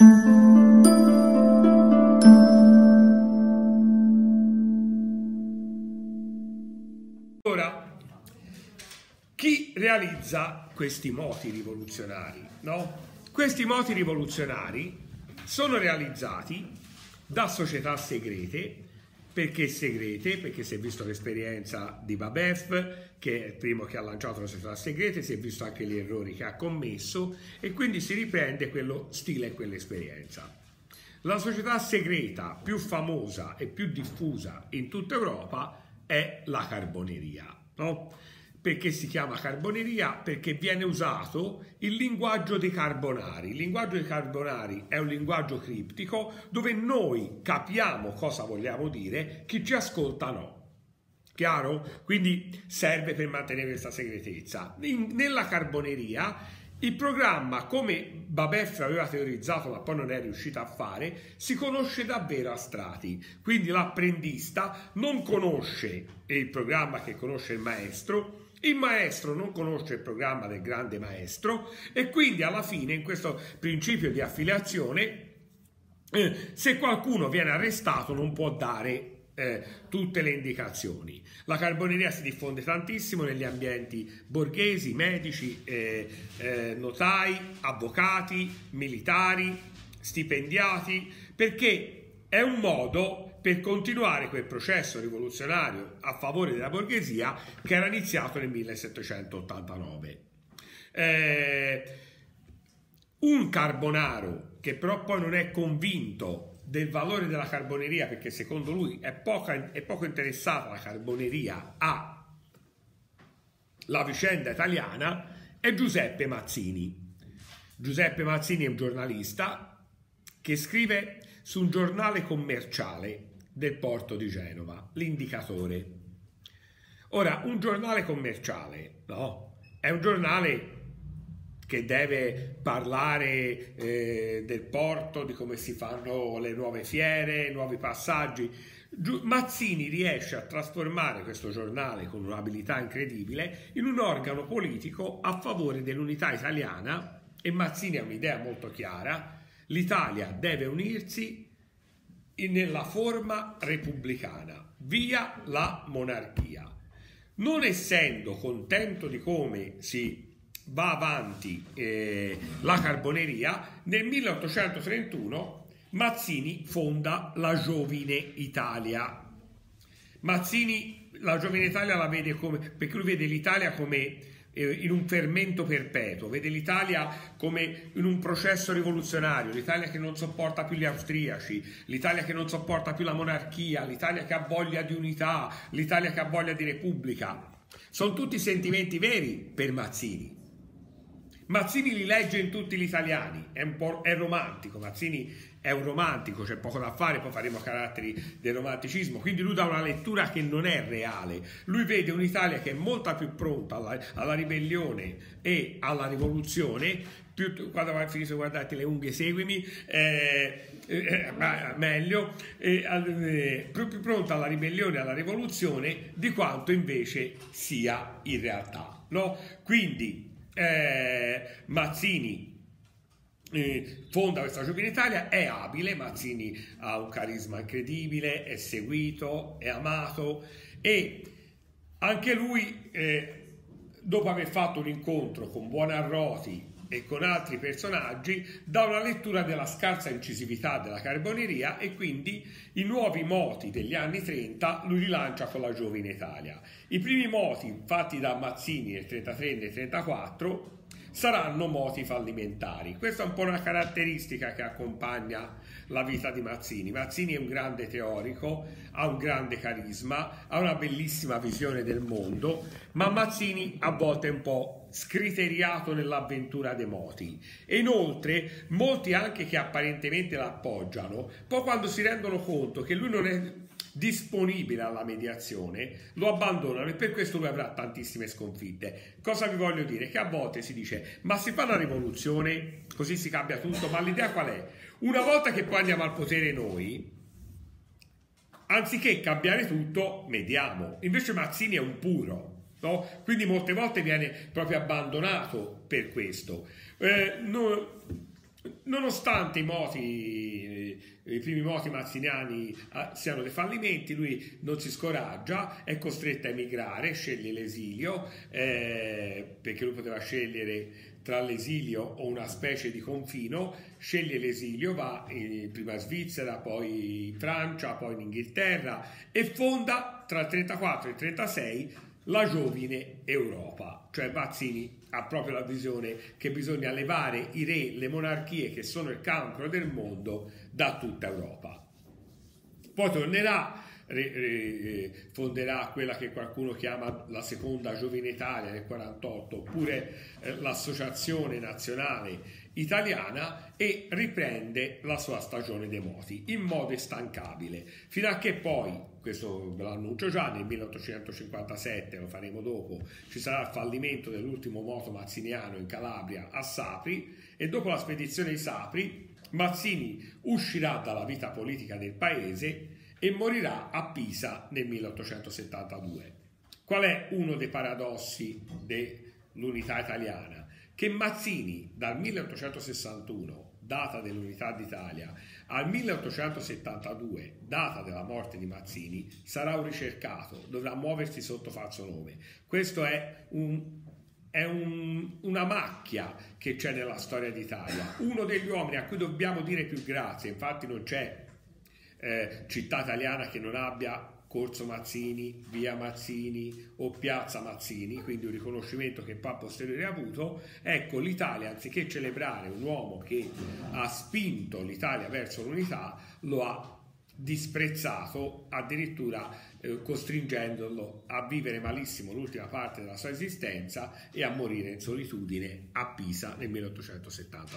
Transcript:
Ora, chi realizza questi moti rivoluzionari? No? Questi moti rivoluzionari sono realizzati da società segrete perché segrete? Perché si è visto l'esperienza di Babef, che è il primo che ha lanciato la società segrete, si è visto anche gli errori che ha commesso e quindi si riprende quello stile e quell'esperienza. La società segreta più famosa e più diffusa in tutta Europa è la carboneria. No? Perché si chiama carboneria? Perché viene usato il linguaggio dei carbonari. Il linguaggio dei carbonari è un linguaggio criptico dove noi capiamo cosa vogliamo dire, chi ci ascolta no. Chiaro? Quindi serve per mantenere questa segretezza. In, nella carboneria il programma, come Babef aveva teorizzato ma poi non è riuscito a fare, si conosce davvero a strati. Quindi l'apprendista non conosce il programma che conosce il maestro, il maestro non conosce il programma del grande maestro e quindi alla fine in questo principio di affiliazione eh, se qualcuno viene arrestato non può dare eh, tutte le indicazioni. La carboneria si diffonde tantissimo negli ambienti borghesi, medici, eh, eh notai, avvocati, militari, stipendiati, perché è un modo per continuare quel processo rivoluzionario a favore della borghesia che era iniziato nel 1789. Eh, un carbonaro che però poi non è convinto del valore della carboneria perché secondo lui è, poca, è poco interessata la carboneria alla vicenda italiana è Giuseppe Mazzini. Giuseppe Mazzini è un giornalista che scrive su un giornale commerciale del porto di Genova, l'indicatore. Ora, un giornale commerciale, no? È un giornale che deve parlare eh, del porto, di come si fanno le nuove fiere, nuovi passaggi. Mazzini riesce a trasformare questo giornale con un'abilità incredibile in un organo politico a favore dell'unità italiana e Mazzini ha un'idea molto chiara, l'Italia deve unirsi nella forma repubblicana, via la monarchia. Non essendo contento di come si va avanti eh, la carboneria, nel 1831 Mazzini fonda la Giovine Italia. Mazzini la Giovine Italia la vede come, perché lui vede l'Italia come in un fermento perpetuo, vede l'Italia come in un processo rivoluzionario, l'Italia che non sopporta più gli austriaci, l'Italia che non sopporta più la monarchia, l'Italia che ha voglia di unità, l'Italia che ha voglia di repubblica. Sono tutti sentimenti veri per Mazzini. Mazzini li legge in tutti gli italiani, è un po' è romantico, Mazzini è un romantico, c'è poco da fare, poi faremo caratteri del romanticismo, quindi lui dà una lettura che non è reale, lui vede un'Italia che è molto più pronta alla, alla ribellione e alla rivoluzione, più, quando vai finito guardate le unghie seguimi, eh, eh, meglio, eh, più, più pronta alla ribellione e alla rivoluzione di quanto invece sia in realtà. No? Quindi eh, Mazzini eh, fonda questa Giovine Italia, è abile, Mazzini ha un carisma incredibile, è seguito, è amato e anche lui, eh, dopo aver fatto un incontro con Buonarroti e con altri personaggi, dà una lettura della scarsa incisività della carboneria e quindi i nuovi moti degli anni 30 lui rilancia con la Giovine Italia. I primi moti fatti da Mazzini nel 33 e nel 34 saranno moti fallimentari. Questa è un po' una caratteristica che accompagna la vita di Mazzini. Mazzini è un grande teorico, ha un grande carisma, ha una bellissima visione del mondo, ma Mazzini a volte è un po' scriteriato nell'avventura dei moti. E inoltre molti anche che apparentemente l'appoggiano, poi quando si rendono conto che lui non è disponibile alla mediazione, lo abbandonano e per questo lui avrà tantissime sconfitte. Cosa vi voglio dire? Che a volte si dice ma si fa una rivoluzione, così si cambia tutto, ma l'idea qual è? Una volta che poi andiamo al potere noi, anziché cambiare tutto, mediamo. Invece Mazzini è un puro, no? quindi molte volte viene proprio abbandonato per questo. Eh, no, nonostante i moti, i primi moti mazziniani eh, siano dei fallimenti, lui non si scoraggia, è costretto a emigrare, sceglie l'esilio, eh, perché lui poteva scegliere tra l'esilio o una specie di confino, sceglie l'esilio, va in, prima in Svizzera, poi in Francia, poi in Inghilterra e fonda tra il 34 e il 36 la giovine Europa. Cioè Mazzini ha proprio la visione che bisogna levare i re, le monarchie che sono il cancro del mondo da tutta Europa. Poi tornerà re, re, fonderà quella che qualcuno chiama la seconda Giovine Italia nel 48 oppure eh, l'associazione nazionale italiana e riprende la sua stagione dei moti in modo instancabile. Fino a che poi questo ve lo annuncio già nel 1857 lo faremo dopo ci sarà il fallimento dell'ultimo moto mazziniano in Calabria a Sapri e dopo la spedizione di Sapri Mazzini uscirà dalla vita politica del paese e morirà a Pisa nel 1872. Qual è uno dei paradossi dell'unità italiana? Che Mazzini dal 1861, data dell'unità d'Italia, al 1872, data della morte di Mazzini, sarà un ricercato, dovrà muoversi sotto falso nome. Questo è un è un, una macchia che c'è nella storia d'Italia. Uno degli uomini a cui dobbiamo dire più grazie, infatti non c'è eh, città italiana che non abbia Corso Mazzini, Via Mazzini o Piazza Mazzini, quindi un riconoscimento che poi a posteriori ha avuto, ecco l'Italia anziché celebrare un uomo che ha spinto l'Italia verso l'unità, lo ha disprezzato addirittura eh, costringendolo a vivere malissimo l'ultima parte della sua esistenza e a morire in solitudine a Pisa nel 1870.